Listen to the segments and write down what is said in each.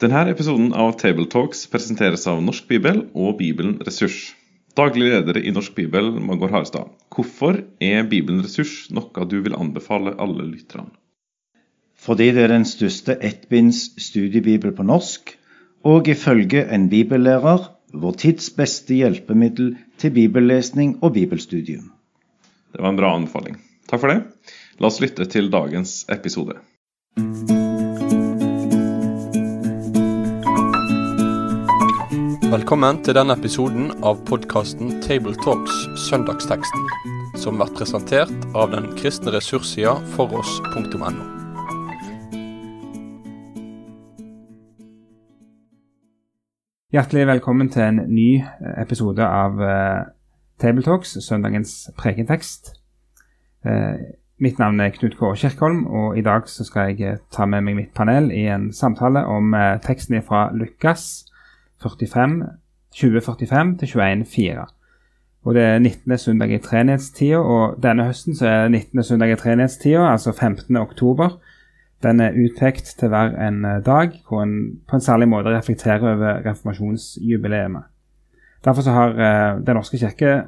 Denne episoden av Tabletalks presenteres av Norsk Bibel og Bibelen Ressurs. Daglig leder i Norsk Bibel, Magor Harestad. Hvorfor er Bibelen Ressurs noe du vil anbefale alle lytterne? Fordi det er den største ettbinds studiebibel på norsk, og ifølge en bibellærer vår tids beste hjelpemiddel til bibellesning og bibelstudium. Det var en bra anbefaling. Takk for det. La oss lytte til dagens episode. Velkommen til denne episoden av podkasten Tabletalks Søndagsteksten, som blir presentert av den kristne ressurssida foross.no. Hjertelig velkommen til en ny episode av uh, Tabletalks, søndagens prekentekst. Uh, mitt navn er Knut Kåre Kirkholm, og i dag skal jeg ta med meg mitt panel i en samtale om teksten fra Lukas 45, 2045 til 21,4. Og det er 19. søndag i treenighetstida, og denne høsten så er 19. søndag i treenighetstida, altså 15. oktober. Den er utpekt til hver en eh, dag hvor en på en særlig måte reflekterer over reformasjonsjubileet. Derfor så har eh, Den norske kirke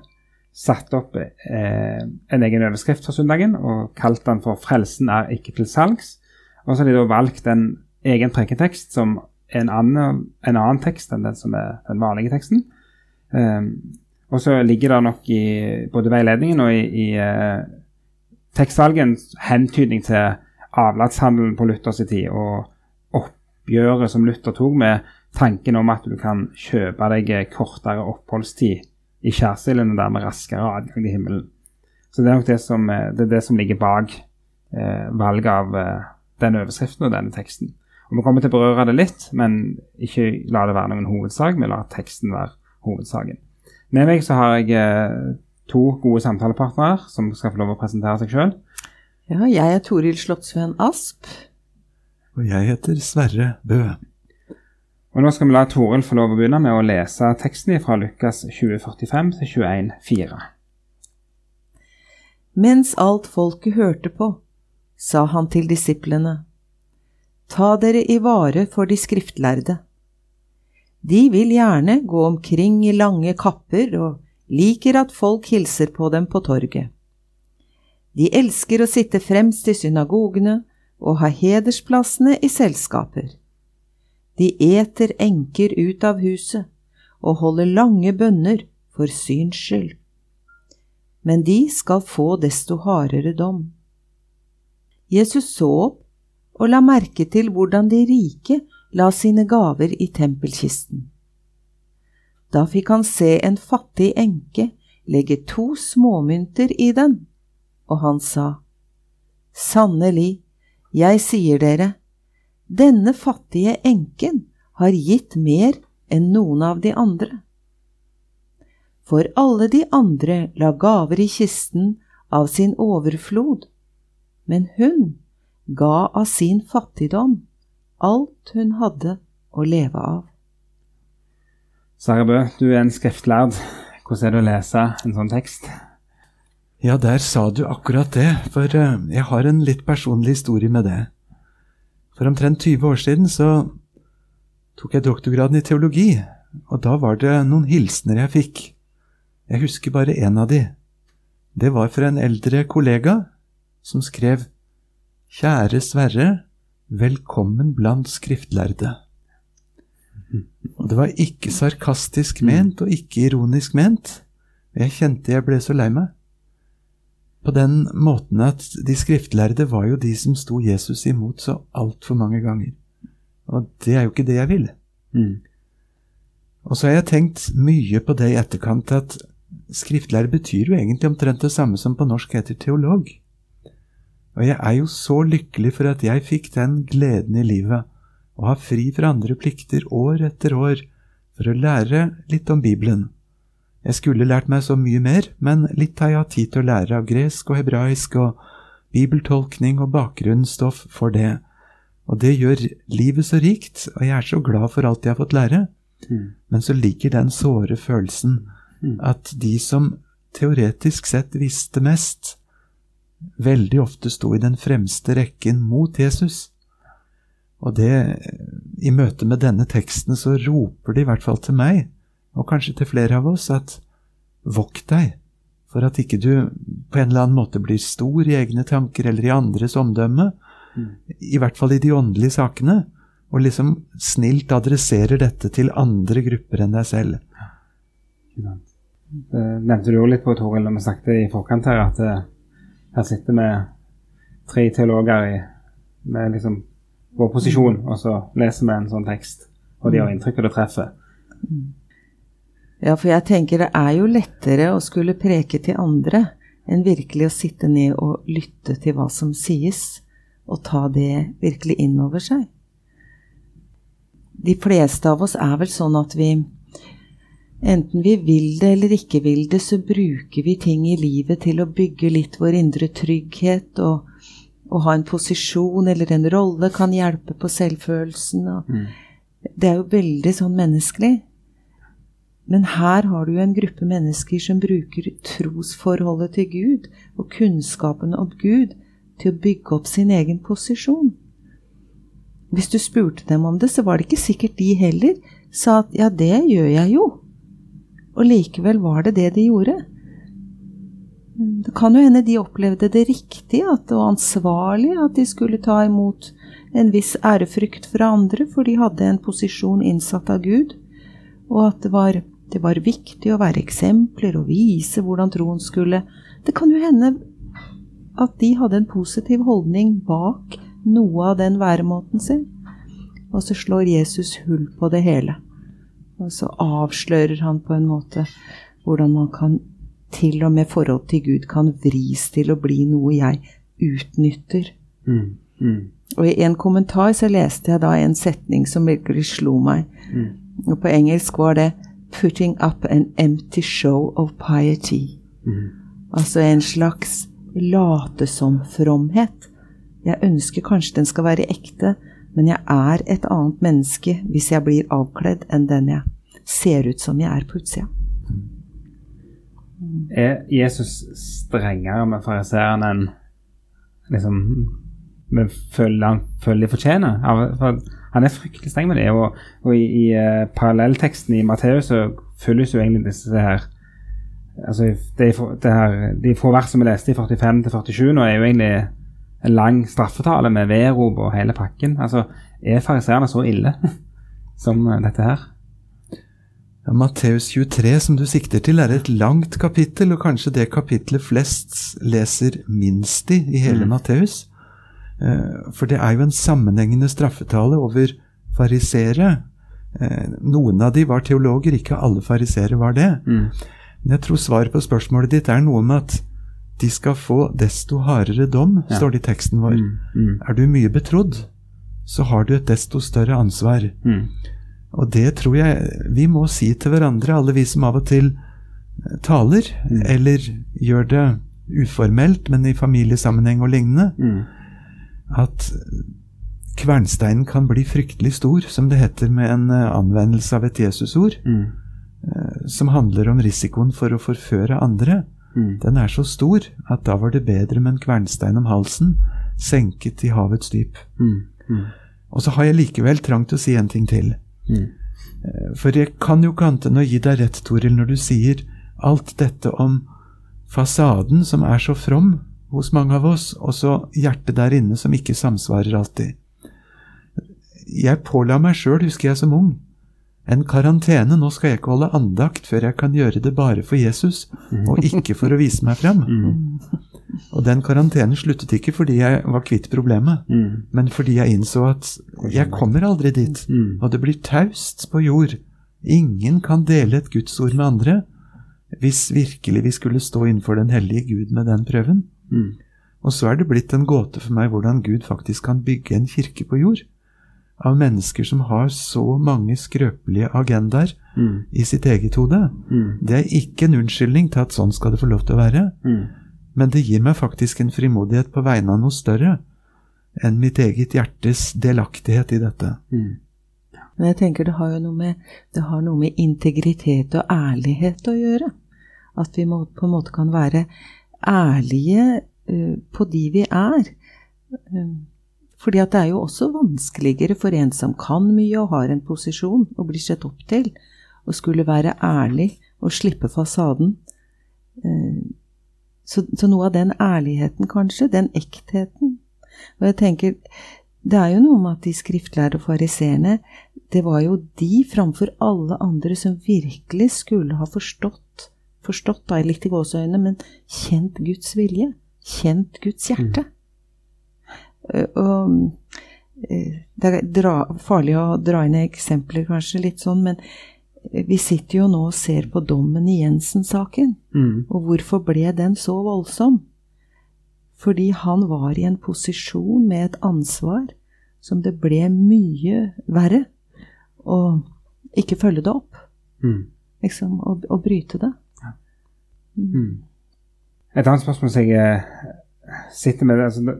satt opp eh, en egen overskrift for søndagen og kalt den for 'Frelsen er ikke til salgs'. Og så har de da valgt en egen preketekst som en annen, en annen, tekst enn den som er den vanlige teksten. Um, og så ligger det nok i både veiledningen og i, i uh, tekstvalgen hentydning til avlatshandelen på Luthers tid og oppgjøret som Luther tok med tanken om at du kan kjøpe deg kortere oppholdstid i skjærsilden og dermed raskere adgang til himmelen. Så det er nok det som, det, er det som ligger bak eh, valget av eh, denne overskriften og denne teksten. Og Vi kommer til å berøre det litt, men ikke la det være noen hovedsak. Vi lar teksten være hovedsaken. Med meg så har jeg eh, to gode samtalepartnere som skal få lov å presentere seg sjøl. Ja, jeg er Toril Slottsveen Asp. Og jeg heter Sverre Bø. Og Nå skal vi la Toril få lov å begynne med å lese teksten fra Lukas 2045 til 21,4. Mens alt folket hørte på, sa han til disiplene. Ta dere i vare for de skriftlærde. De vil gjerne gå omkring i lange kapper og liker at folk hilser på dem på torget. De elsker å sitte fremst i synagogene og ha hedersplassene i selskaper. De eter enker ut av huset og holder lange bønner for syns skyld. Men de skal få desto hardere dom. Jesus så opp og la merke til hvordan de rike la sine gaver i tempelkisten. Da fikk han se en fattig enke legge to småmynter i den, og han sa, Sannelig, jeg sier dere, denne fattige enken har gitt mer enn noen av de andre. For alle de andre la gaver i kisten av sin overflod, men hun ga av sin fattigdom alt hun hadde å leve av. Sara Bø, du er en skriftlærd. Hvordan er det å lese en sånn tekst? Ja, der sa du akkurat det, for eh, jeg har en litt personlig historie med det. For omtrent 20 år siden så tok jeg doktorgraden i teologi, og da var det noen hilsener jeg fikk. Jeg husker bare én av de. Det var fra en eldre kollega som skrev Kjære Sverre, velkommen blant skriftlærde. Og det var ikke sarkastisk ment og ikke ironisk ment. Jeg kjente jeg ble så lei meg. På den måten at de skriftlærde var jo de som sto Jesus imot så altfor mange ganger. Og det er jo ikke det jeg vil. Mm. Og så har jeg tenkt mye på det i etterkant, at skriftlærer betyr jo egentlig omtrent det samme som på norsk heter teolog. Og jeg er jo så lykkelig for at jeg fikk den gleden i livet å ha fri fra andre plikter år etter år for å lære litt om Bibelen. Jeg skulle lært meg så mye mer, men litt har jeg hatt tid til å lære av gresk og hebraisk og bibeltolkning og bakgrunnsstoff for det. Og det gjør livet så rikt, og jeg er så glad for alt jeg har fått lære. Mm. Men så ligger den såre følelsen mm. at de som teoretisk sett visste mest, veldig ofte sto i den fremste rekken mot Jesus. Og det, i møte med denne teksten, så roper det i hvert fall til meg, og kanskje til flere av oss, at vokt deg for at ikke du på en eller annen måte blir stor i egne tanker eller i andres omdømme, i hvert fall i de åndelige sakene, og liksom snilt adresserer dette til andre grupper enn deg selv. Det nevnte du jo litt på, Toril, når vi snakket i forkant her, at eh, her sitter vi tre teologer i, med liksom vår posisjon, og så leser vi en sånn tekst, og de har inntrykk, av det treffer. Ja, for jeg tenker det er jo lettere å skulle preke til andre enn virkelig å sitte ned og lytte til hva som sies, og ta det virkelig inn over seg. De fleste av oss er vel sånn at vi Enten vi vil det eller ikke vil det, så bruker vi ting i livet til å bygge litt vår indre trygghet, og å ha en posisjon eller en rolle kan hjelpe på selvfølelsen. Mm. Det er jo veldig sånn menneskelig. Men her har du en gruppe mennesker som bruker trosforholdet til Gud og kunnskapen om Gud til å bygge opp sin egen posisjon. Hvis du spurte dem om det, så var det ikke sikkert de heller sa at ja, det gjør jeg jo. Og likevel var det det de gjorde. Det kan jo hende de opplevde det riktig at, og ansvarlig at de skulle ta imot en viss ærefrykt fra andre, for de hadde en posisjon innsatt av Gud, og at det var, det var viktig å være eksempler og vise hvordan troen skulle Det kan jo hende at de hadde en positiv holdning bak noe av den væremåten sin, og så slår Jesus hull på det hele. Og så avslører han på en måte hvordan man kan til og med forhold til Gud kan vris til å bli noe jeg utnytter. Mm. Mm. Og i en kommentar så leste jeg da en setning som virkelig slo meg. Mm. Og på engelsk var det 'putting up an empty show of piety'. Mm. Altså en slags late som-fromhet. Jeg ønsker kanskje den skal være ekte, men jeg er et annet menneske hvis jeg blir avkledd enn den jeg ser ut som jeg er på utsida. Er Jesus strengere med fariseerne enn liksom vi føler han føler de fortjener? For han er fryktelig streng med det. Og, og i, i uh, parallellteksten i Matteus så følges jo egentlig disse her altså det, det her, De få versene vi leste i 45 til 47 nå, er jo egentlig en lang straffetale med vedrop og hele pakken. Altså, Er fariseerne så ille som eh, dette her? Ja, Matteus 23, som du sikter til, er et langt kapittel, og kanskje det kapittelet flest leser minst i i hele Mm. Matteus. Eh, For det er jo en sammenhengende straffetale over fariseere. Eh, Noen av de var teologer, ikke alle farisere var det. Mm. Men jeg tror svaret på spørsmålet ditt er noe med at de skal få desto hardere dom, Ja. står det i teksten vår. Mm. Mm. Er du mye betrodd, så har du et desto større ansvar. Mm. Og det tror jeg vi må si til hverandre, alle vi som av og til eh, taler, Mm. eller gjør det uformelt, men i familiesammenheng og lignende, Mm. at kvernsteinen kan bli fryktelig stor, som det heter med en eh, anvendelse av et Jesusord, Mm. eh, som handler om risikoen for å forføre andre. Mm. Den er så stor at da var det bedre med en kvernstein om halsen, senket i havets dyp. Mm. Mm. Og så har jeg likevel trang til å si en ting til. Mm. Eh, For jeg kan jo enn å gi deg rett, Toril, når du sier alt dette om fasaden som er så from hos mange av oss, og så hjertet der inne som ikke samsvarer alltid. Jeg påla meg sjøl, husker jeg som ung, en karantene. Nå skal jeg ikke holde andakt før jeg kan gjøre det bare for Jesus, og ikke for å vise meg frem. Mm. Og den karantenen sluttet ikke fordi jeg var kvitt problemet, Mm. men fordi jeg innså at jeg kommer aldri dit. Mm. Og det blir taust på jord. Ingen kan dele et gudsord med andre hvis virkelig vi skulle stå innenfor den hellige Gud med den prøven. Og så er det blitt en gåte for meg hvordan Gud faktisk kan bygge en kirke på jord. Av mennesker som har så mange skrøpelige agendaer Mm. i sitt eget hode. Mm. Det er ikke en unnskyldning til at sånn skal det få lov til å være, Mm. men det gir meg faktisk en frimodighet på vegne av noe større enn mitt eget hjertes delaktighet i dette. Mm. Men jeg tenker det har jo noe med, det har noe med integritet og ærlighet å gjøre. At vi må, på en måte kan være ærlige uh, på de vi er. Eh, Fordi at det er jo også vanskeligere for en som kan mye og har en posisjon og blir sett opp til, å skulle være ærlig og slippe fasaden. Eh, så, så noe av den ærligheten, kanskje, den ektheten Og jeg tenker, det er jo noe med at de skriftlærde og fariseerne, det var jo de framfor alle andre som virkelig skulle ha forstått, forstått da, litt i gåseøynene, men kjent Guds vilje. Kjent Guds hjerte. Eh, Og eh, det er dra, farlig å dra inn eksempler, kanskje, litt sånn, men eh, vi sitter jo nå og ser på dommen i Jensen-saken. Mm. Og hvorfor ble den så voldsom? Fordi han var i en posisjon med et ansvar som det ble mye verre å ikke følge det opp. Mm. Liksom, og, og, bryte det. Mm. Et annet spørsmål som jeg eh, sitter med altså,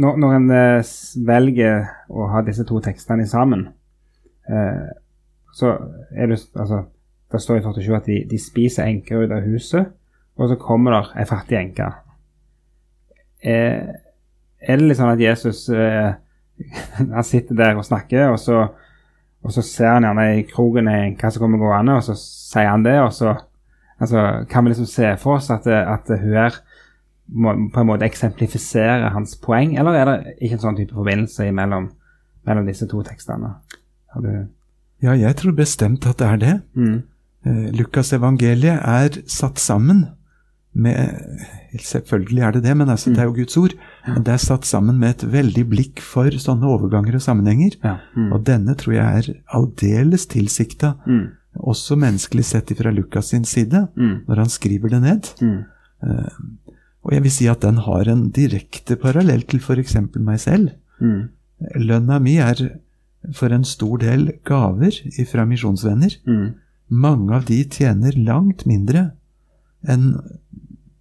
når, når en eh, velger å ha disse to tekstene sammen, eh, så er det altså, Det står i 47 at de, de spiser enker ut av huset, og så kommer der ei fattig enke. Eh, er det litt sånn at Jesus eh, han sitter der og snakker, og så, og så ser han gjerne i kroken ei enke som kommer gående, og så sier han det, og så altså, kan vi liksom se for oss at, at hun her på en måte eksemplifisere hans poeng, eller er det ikke en sånn type forbindelse mellom, mellom disse to tekstene? Har du Ja, jeg tror bestemt at det er det. mm. Eh, Lukas evangeliet er satt sammen med Selvfølgelig er det det, men altså, det er jo Guds ord. Men det er satt sammen med et veldig blikk for sånne overganger og sammenhenger. Ja. Mm. Og denne tror jeg er aldeles tilsikta, Mm. også menneskelig sett fra Lukas sin side, Mm. når han skriver det ned. Mm. Og jeg vil si at den har en direkte parallell til f.eks. meg selv. Mm. Lønna mi er for en stor del gaver fra misjonsvenner. Mm. Mange av de tjener langt mindre enn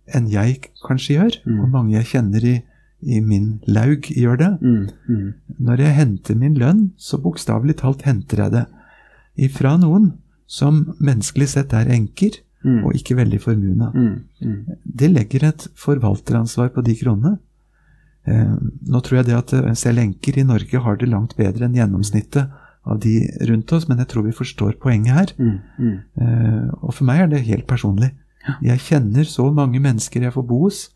enn jeg kanskje gjør, Mm. og mange jeg kjenner i, i min laug gjør det. Mm. Mm. Når jeg henter min lønn, så bokstavelig talt henter jeg det ifra noen som menneskelig sett er enker Mm. og ikke veldig formuende. Mm. Mm. Det legger et forvalteransvar på de kronene. Eh, nå tror jeg det at eh, selv enker i Norge har det langt bedre enn gjennomsnittet av de rundt oss, men jeg tror vi forstår poenget her. Mm. Mm. Eh, og for meg er det helt personlig. Jeg kjenner så mange mennesker jeg får bo hos,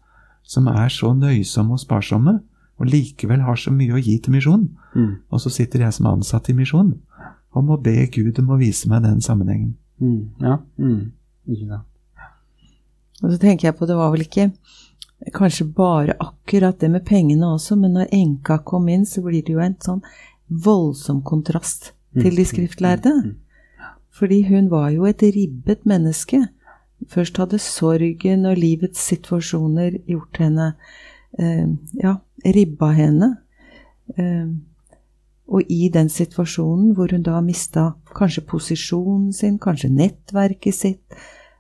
som er så nøysomme og sparsomme, og likevel har så mye å gi til misjonen. Mm. Og så sitter jeg som ansatt i misjonen og må be Gud om å vise meg den sammenhengen. Mm. Ja. Mm. Ikke sant. Og så tenker jeg på, det var vel ikke kanskje bare akkurat det med pengene også, men når enka kom inn, så blir det jo en sånn voldsom kontrast til de skriftlærde. Fordi hun var jo et ribbet menneske. Først hadde sorgen og livets situasjoner gjort henne eh, Ja, ribba henne. Eh, og i den situasjonen hvor hun da mista kanskje posisjonen sin, kanskje nettverket sitt,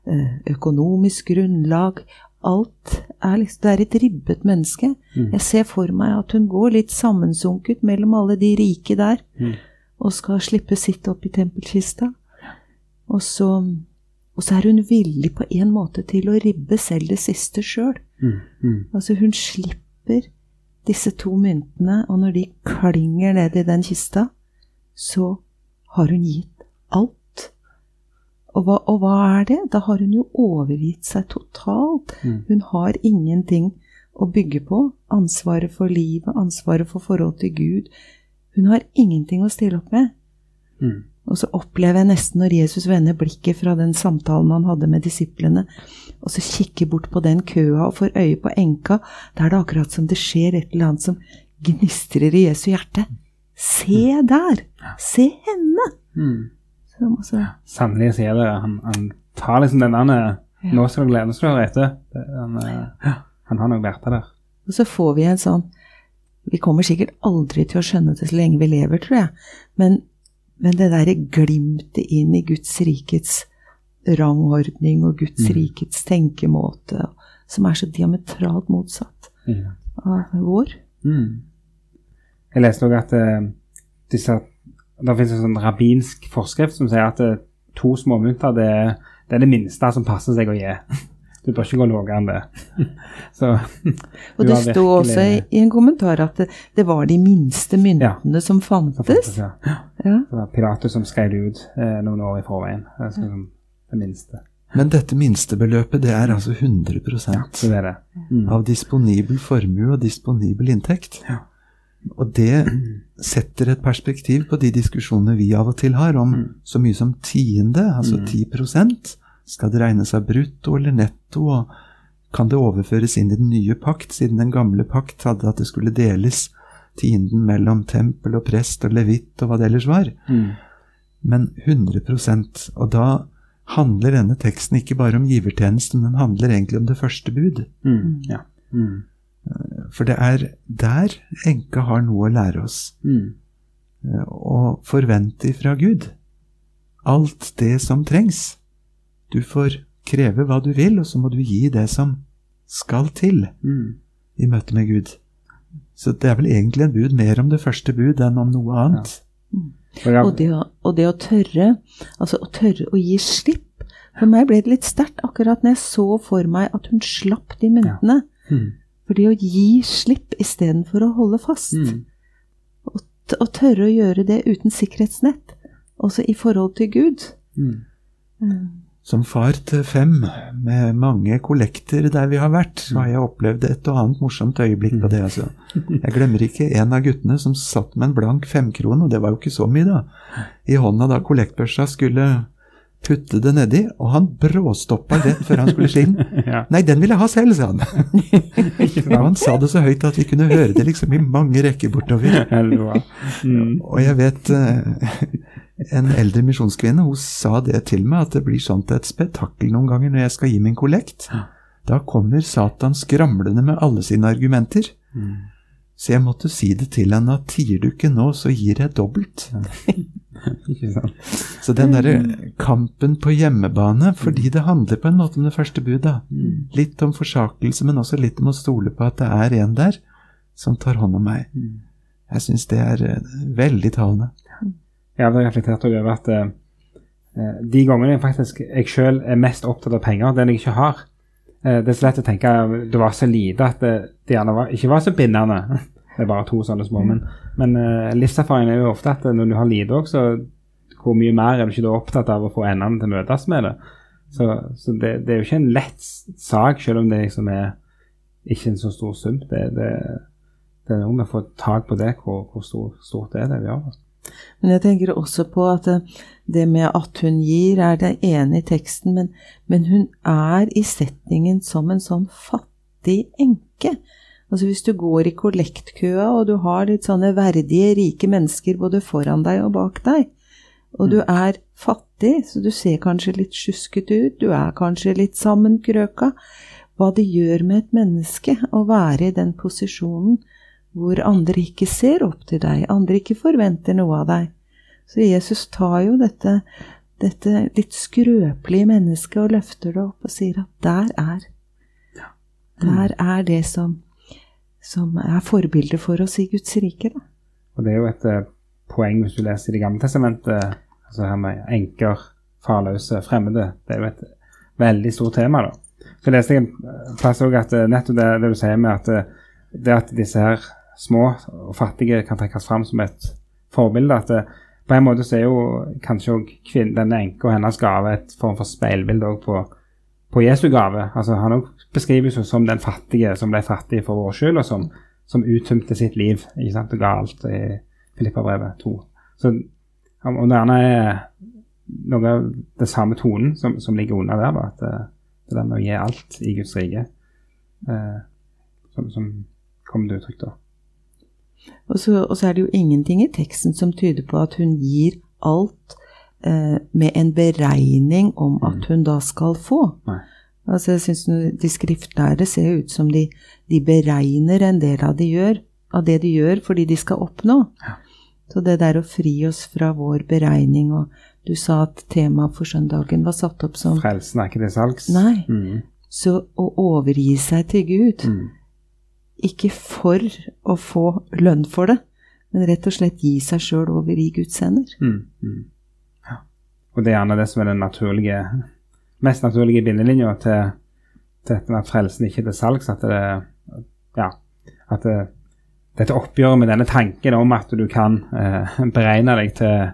eh, økonomisk grunnlag Alt er liksom Det er et ribbet menneske. Jeg ser for meg at hun går litt sammensunket mellom alle de rike der, Mm. og skal slippe sitt opp i tempelkista. Og så, og så er hun villig på en måte til å ribbe selv det siste sjøl. Mm. Mm. Altså, hun slipper disse to myntene, og når de klinger ned i den kista, så har hun gitt alt. Og hva, og hva er det? Da har hun jo overgitt seg totalt. Mm. Hun har ingenting å bygge på. Ansvaret for livet, ansvaret for forhold til Gud. Hun har ingenting å stille opp med. Mm. Og så opplever jeg nesten når Jesus vender blikket fra den samtalen han hadde med disiplene, og så kikker bort på den køa og får øye på enka, da er det akkurat som det skjer et eller annet som gnistrer i Jesu hjerte. Se der! Se henne! Mm. Så, Ja, Sannelig sier det. Han, han tar liksom den der Nå skal du glede deg, etter. Han, eh, han har nok vært der. og så får vi en sånn Vi kommer sikkert aldri til å skjønne det så lenge vi lever, tror jeg, men, men det derre glimtet inn i Guds rikets rangordning og Guds Mm. rikets tenkemåte, som er så diametralt motsatt Ja. av vår. Mm. Jeg leste også at uh, disse, det finnes en sånn rabbinsk forskrift som sier at uh, to småmynter det, det er det minste som passer seg å gi. Du bør ikke gå lavere enn det. Så Og det virkelig... sto også i, en kommentar at det, det var de minste myntene som så fantes. fantes, ja. Ja. Det var pirater som skrev det ut eh, noen år i forveien. Altså, det minste. Men dette minstebeløpet, det er altså 100 ja, det er det. Mm. av disponibel formue og disponibel inntekt. Og det setter et perspektiv på de diskusjonene vi av og til har om så mye som tiende, altså 10 Skal det regnes av brutto eller netto? og Kan det overføres inn i den nye pakt, siden den gamle pakt hadde at det skulle deles tienden mellom tempel og prest og levitt og hva det ellers var? Mm. Men 100% Og da handler denne teksten ikke bare om givertjenesten, den handler egentlig om det første bud. Mm. Ja. Mm. For det er der enka har noe å lære oss. Mm. eh, forvente ifra Gud. Alt det som trengs. Du får kreve hva du vil, og så må du gi det som skal til Mm. i møte med Gud. Så det er vel egentlig en bud mer om det første bud enn om noe annet. Og jeg- Og det, å, og det å tørre, altså å tørre å gi slipp. For meg ble det litt sterkt akkurat når jeg så for meg at hun slapp de myntene. Mm. For det å gi slipp istedenfor å holde fast. Mm. Å tørre å gjøre det uten sikkerhetsnett, også i forhold til Gud. Mm. Som far til fem, med mange kollekter der vi har vært, så har jeg opplevd et og annet morsomt øyeblikk på det. altså. Jeg glemmer ikke en av guttene som satt med en blank femkrone, og det var jo ikke så mye, da, i hånda da kollektbørsa skulle putte det nedi, og han bråstoppa rett før han skulle den. Ja. Nei, den vil jeg ha selv, sa han. og han sa det så høyt at vi kunne høre det liksom i mange rekker bortover. Mm. Og jeg vet eh, en eldre misjonskvinne hun sa det til meg, at det blir til et spetakkel noen ganger når jeg skal gi min kollekt. Da kommer Satan skramlende med alle sine argumenter. Så jeg måtte si det til henne at tier du ikke nå, så gir jeg dobbelt. Så den derre kampen på hjemmebane, fordi det handler på en måte om det første budet. Litt om forsakelse, men også litt om å stole på at det er en der som tar hånd om meg. Jeg syns det er eh, veldig talende. Jeg har reflektert over at eh, eh, de gangene jeg faktisk jeg sjøl er mest opptatt av penger, den jeg ikke har eh, Det er så lett å tenke at det var så lite at det, det gjerne var, ikke var så bindende. Det er bare to sånne små. Men, men eh, livserfaringen er jo ofte at når du har lite òg, så hvor mye mer er du ikke da opptatt av å få endene til å møtes med det? Så, så det, det er jo ikke en lett sak, selv om det liksom er ikke en så stor sum. Det, det, det er noe med å få tak på det, hvor, hvor stor, stort er det vi gjør. Men jeg tenker også på at det, det med at hun gir, er det ene i teksten, men, men hun er i setningen som en sånn fattig enke. Altså Hvis du går i kollektkøa, og du har litt sånne verdige, rike mennesker både foran deg og bak deg, og du er fattig, så du ser kanskje litt sjuskete ut, du er kanskje litt sammenkrøka, hva det gjør med et menneske å være i den posisjonen hvor andre ikke ser opp til deg, andre ikke forventer noe av deg. Så Jesus tar jo dette, dette litt skrøpelige mennesket og løfter det opp og sier at der er Der er det som, som er forbildet for oss i Guds rike. Da. Og det er jo et uh, poeng hvis du leser i Det gamle testamentet, altså her med enker, farløse, fremmede. Det er jo et veldig stort tema, da. Så leste jeg en plass òg at eh, nettopp det, det du sier med at eh, det at disse her små og fattige kan trekkes fram som et forbilde, at det, på en måte så er jo kanskje òg denne enka og hennes gave et form for speilbilde på, på Jesu gave. Altså Han òg beskrives jo som den fattige som ble fattig for vår skyld, og som, som uttømte sitt liv ikke sant, og ga alt i Filippabrevet 2. Så om det gjerne er noe av den samme tonen som, som ligger under der, da, at det, det der med å gi alt i Guds rike, eh, som, som kommer til uttrykk da. Og så, og så er det jo ingenting i teksten som tyder på at hun gir alt eh, med en beregning om at hun da skal få. Nei. Altså jeg synes De skriftlærere ser ut som de, de beregner en del av, de gjør, av det de gjør fordi de skal oppnå. Så det der å fri oss fra vår beregning og Du sa at temaet for søndagen var satt opp som Frelsen er ikke til salgs. Nei. Mm. Så å overgi seg til Gud, Mm. Ikke for å få lønn for det, men rett og slett gi seg sjøl over i Guds hender. Mm. Mm. Ja. Og det er gjerne det som er den naturlige, mest naturlige bindelinja til, med at frelsen ikke er til salgs, at det Ja. At det, dette oppgjøret med denne tanken om at du kan eh, beregne deg til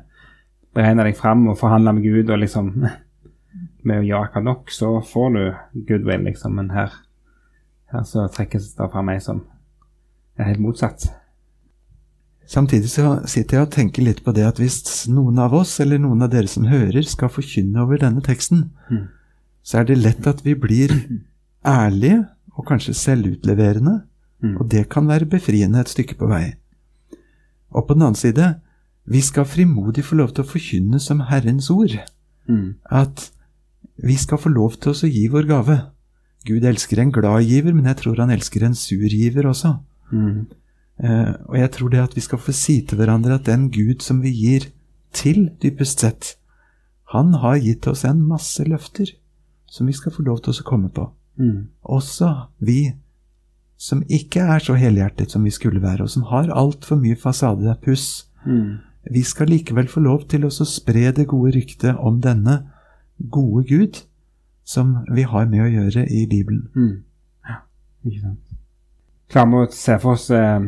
beregne deg fram og forhandle med Gud og liksom med å gjøre akkurat nok, så får du goodwill, liksom. Men her, her så trekkes det fra meg som er helt motsatt. Samtidig så sitter jeg og tenker litt på det at hvis noen av oss, eller noen av dere som hører, skal forkynne over denne teksten, Mm. så er det lett at vi blir ærlige og kanskje selvutleverende, Mm. og det kan være befriende et stykke på vei. Og på den annen side, vi skal frimodig få lov til å forkynne som Herrens ord, Mm. at vi skal få lov til å gi vår gave. Gud elsker en glad giver, men jeg tror han elsker en sur giver også. Mm. Eh, og jeg tror det at vi skal få si til hverandre at den Gud som vi gir til, dypest sett, han har gitt oss en masse løfter som vi skal få lov til å komme på. Mm. Også vi som ikke er så helhjertet som vi skulle være, og som har altfor mye fasadepuss. Mm. Vi skal likevel få lov til å spre det gode ryktet om denne gode Gud som vi har med å gjøre i Bibelen. Mm. Ja, ikke sant. Klarer vi å se for oss eh,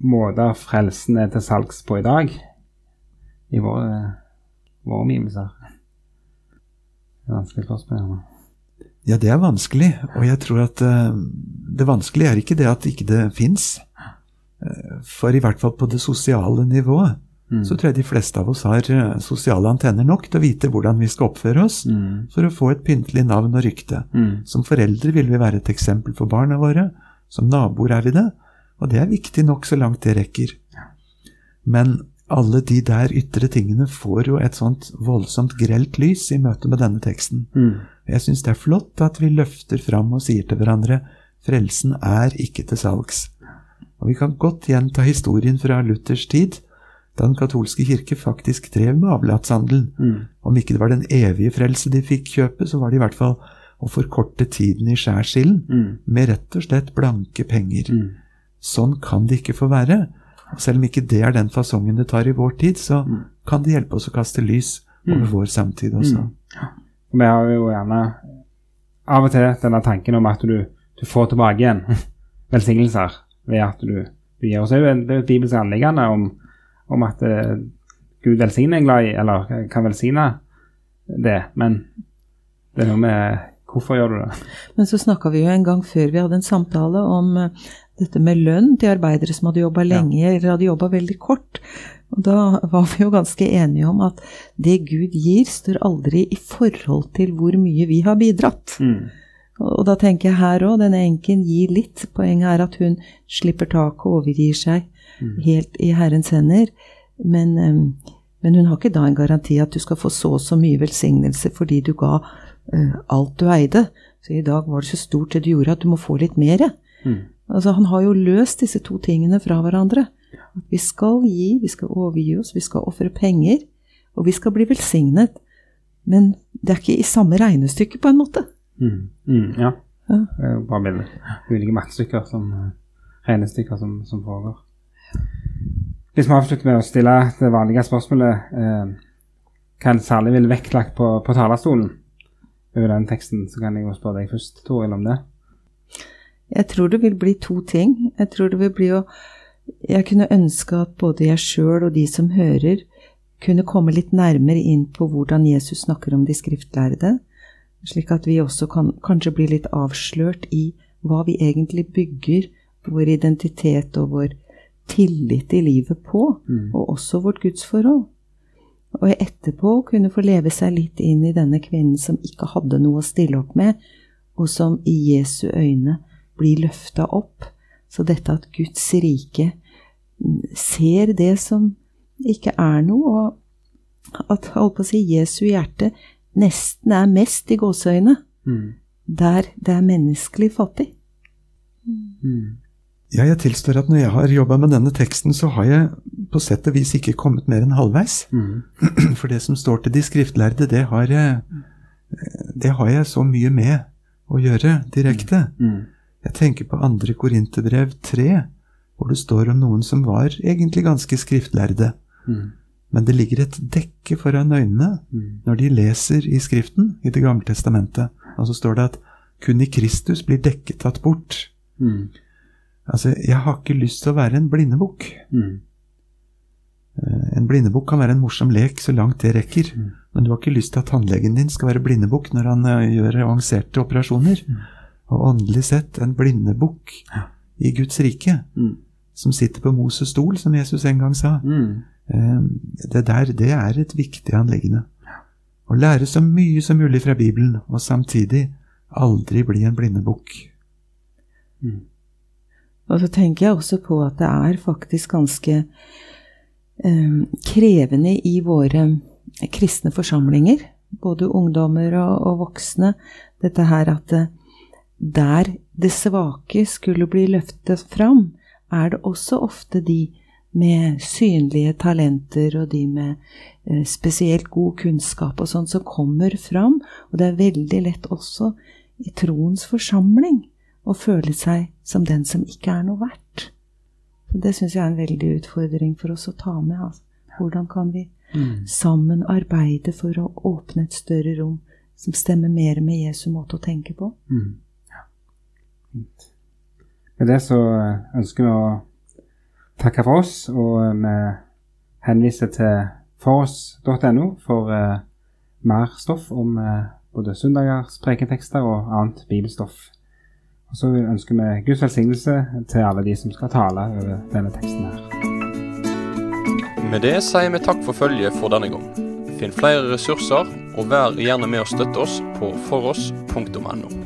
måter frelsen er til salgs på i dag? I våre, eh, våre omgivelser? Det er vanskelig spørsmål. Ja, det er vanskelig, og jeg tror at eh, det vanskelige er ikke det at ikke det fins. For i hvert fall på det sosiale nivået Mm. så tror jeg de fleste av oss har eh, sosiale antenner nok til å vite hvordan vi skal oppføre oss Mm. for å få et pyntelig navn og rykte. Mm. Som foreldre vil vi være et eksempel for barna våre, som naboer er vi det, og det er viktig nok så langt det rekker. Men alle de der ytre tingene får jo et sånt voldsomt grelt lys i møte med denne teksten. Mm. Jeg syns det er flott at vi løfter fram og sier til hverandre frelsen er ikke til salgs. Og vi kan godt gjenta historien fra Luthers tid, den katolske kirke faktisk drev med avlatshandelen. Mm. Om ikke det var den evige frelse de fikk kjøpe, så var det i hvert fall å forkorte tiden i skjærsilden Mm. med rett og slett blanke penger. Mm. Sånn kan det ikke få være. Og selv om ikke det er den fasongen det tar i vår tid, så Mm. kan det hjelpe oss å kaste lys over vår samtid også. Mm. Vi har jo gjerne av og til denne tanken om at du, du får tilbake igjen velsignelser ved at du, du gir er jo det er jo et bibelsk anliggende om, om at eh, Gud velsigner en glad i, eller kan velsigne det. Men det er noe med hvorfor gjør du det? Men så snakka vi jo en gang før vi hadde en samtale om eh, dette med lønn til arbeidere som hadde jobba lenge eller hadde jobba veldig kort. Og da var vi jo ganske enige om at det Gud gir, står aldri i forhold til hvor mye vi har bidratt. Mm. Og da tenker jeg her òg, denne enken gir litt. Poenget er at hun slipper taket og overgir seg helt i Herrens hender. Men, em, men hun har ikke da en garanti at du skal få så og så mye velsignelse fordi du ga uh, alt du eide. Så i dag var det så stort det du gjorde at du må få litt mer. Mm. Altså Han har jo løst disse to tingene fra hverandre. At vi skal gi, vi skal overgi oss, vi skal ofre penger, og vi skal bli velsignet. Men det er ikke i samme regnestykke, på en måte. Mm. Mm. Ja. Ja. Det er jo bare bilde. Ulike mattestykker som eh, regnestykker som, som foregår. Hvis vi avslutter med å stille det vanlige spørsmålet eh, hva en særlig ville vektlagt på, på talerstolen over den teksten, så kan jeg jo spørre deg først, Toril, om det. Jeg tror det vil bli to ting. Jeg tror det vil bli å Jeg kunne ønske at både jeg sjøl og de som hører, kunne komme litt nærmere inn på hvordan Jesus snakker om de skriftlærde, slik at vi også kan kanskje bli litt avslørt i hva vi egentlig bygger vår identitet og vår tillit i livet på, og også vårt gudsforhold. Og etterpå kunne få leve seg litt inn i denne kvinnen som ikke hadde noe å stille opp med, og som i Jesu øyne blir løfta opp. Så dette at Guds rike mm, ser det som ikke er noe, og at holdt på å si, Jesu hjerte nesten er mest i gåseøyne Mm. der det er menneskelig fattig. Mm. Ja, jeg tilstår at når jeg har jobba med denne teksten, så har jeg på sett og vis ikke kommet mer enn halvveis. Mm. For det som står til de skriftlærde, det har jeg, det har jeg så mye med å gjøre direkte. Mm. Jeg tenker på andre Korinterbrev 3, hvor det står om noen som var egentlig ganske skriftlærde. Mm. Men det ligger et dekke foran øynene Mm. når de leser i Skriften i Det gamle testamentet. Og så står det at kun i Kristus blir dekket tatt bort. Mm. Altså, jeg har ikke lyst til å være en blindebukk. Mm. Eh, En blindebukk kan være en morsom lek så langt det rekker, Mm. men du har ikke lyst til at tannlegen din skal være blindebukk når han eh, gjør avanserte operasjoner. Mm. Og åndelig sett en blindebukk i Guds rike, Mm. som sitter på Moses stol, som Jesus en gang sa. Mm. Eh, Det der, det er et viktig anleggende. Å lære så mye som mulig fra Bibelen, og samtidig aldri bli en blindebukk. Og så tenker jeg også på at det er faktisk ganske eh, krevende i våre kristne forsamlinger, både ungdommer og, og voksne, dette her at det, der det svake skulle bli løftet fram, er det også ofte de med synlige talenter og de med eh, spesielt god kunnskap og sånn som kommer fram. Og det er veldig lett også i troens forsamling å føle seg som den som ikke er noe verdt. Så Det syns jeg er en veldig utfordring for oss å ta med. Altså. Hvordan kan vi sammen arbeide for å åpne et større rom som stemmer mer med Jesu måte å tenke på? Mm. Ja. Fint. Med det så eh, ønsker vi å takke for oss, og eh, vi henviser til foross.no for uh, mer stoff om uh, både søndagers prekentekster og annet bibelstoff. Og så ønsker vi Guds velsignelse til alle de som skal tale over denne teksten her. Med det sier vi takk for følget for denne gang. Finn flere ressurser, og vær gjerne med å støtte oss på foross.no.